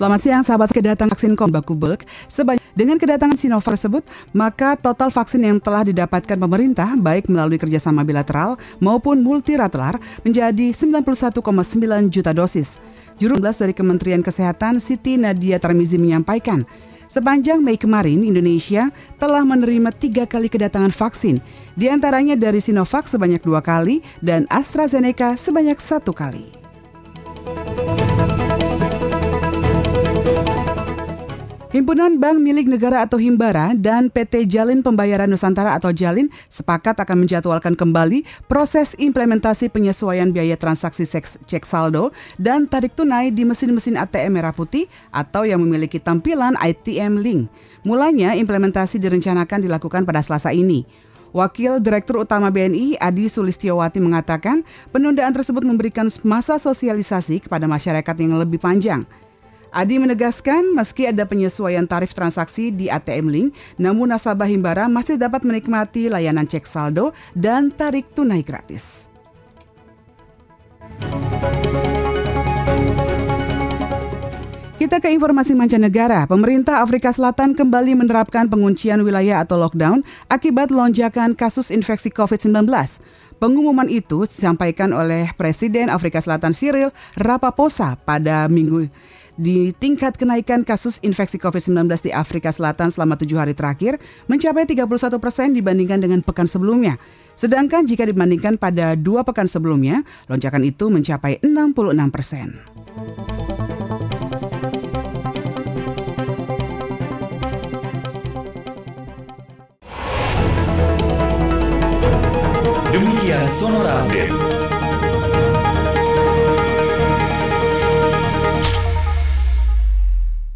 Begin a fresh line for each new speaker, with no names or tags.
Selamat siang sahabat kedatangan vaksin Combacubelk sebanyak dengan kedatangan Sinovac tersebut maka total vaksin yang telah didapatkan pemerintah baik melalui kerjasama bilateral maupun multilateral menjadi 91,9 juta dosis. Juru dari Kementerian Kesehatan Siti Nadia Tarmizi menyampaikan Sepanjang Mei kemarin, Indonesia telah menerima tiga kali kedatangan vaksin, di antaranya dari Sinovac sebanyak dua kali dan AstraZeneca sebanyak satu kali. Himpunan Bank Milik Negara atau Himbara dan PT Jalin Pembayaran Nusantara atau Jalin sepakat akan menjadwalkan kembali proses implementasi penyesuaian biaya transaksi cek saldo dan tarik tunai di mesin-mesin ATM merah putih atau yang memiliki tampilan ITM Link. Mulanya implementasi direncanakan dilakukan pada Selasa ini. Wakil Direktur Utama BNI Adi Sulistiowati mengatakan penundaan tersebut memberikan masa sosialisasi kepada masyarakat yang lebih panjang. Adi menegaskan meski ada penyesuaian tarif transaksi di ATM Link, namun nasabah Himbara masih dapat menikmati layanan cek saldo dan tarik tunai gratis. Kita ke informasi mancanegara. Pemerintah Afrika Selatan kembali menerapkan penguncian wilayah atau lockdown akibat lonjakan kasus infeksi COVID-19. Pengumuman itu disampaikan oleh Presiden Afrika Selatan Cyril Ramaphosa pada minggu di tingkat kenaikan kasus infeksi COVID-19 di Afrika Selatan selama tujuh hari terakhir mencapai 31 persen dibandingkan dengan pekan sebelumnya. Sedangkan jika dibandingkan pada dua pekan sebelumnya, lonjakan itu mencapai 66 persen.
Demikian Sonora Update.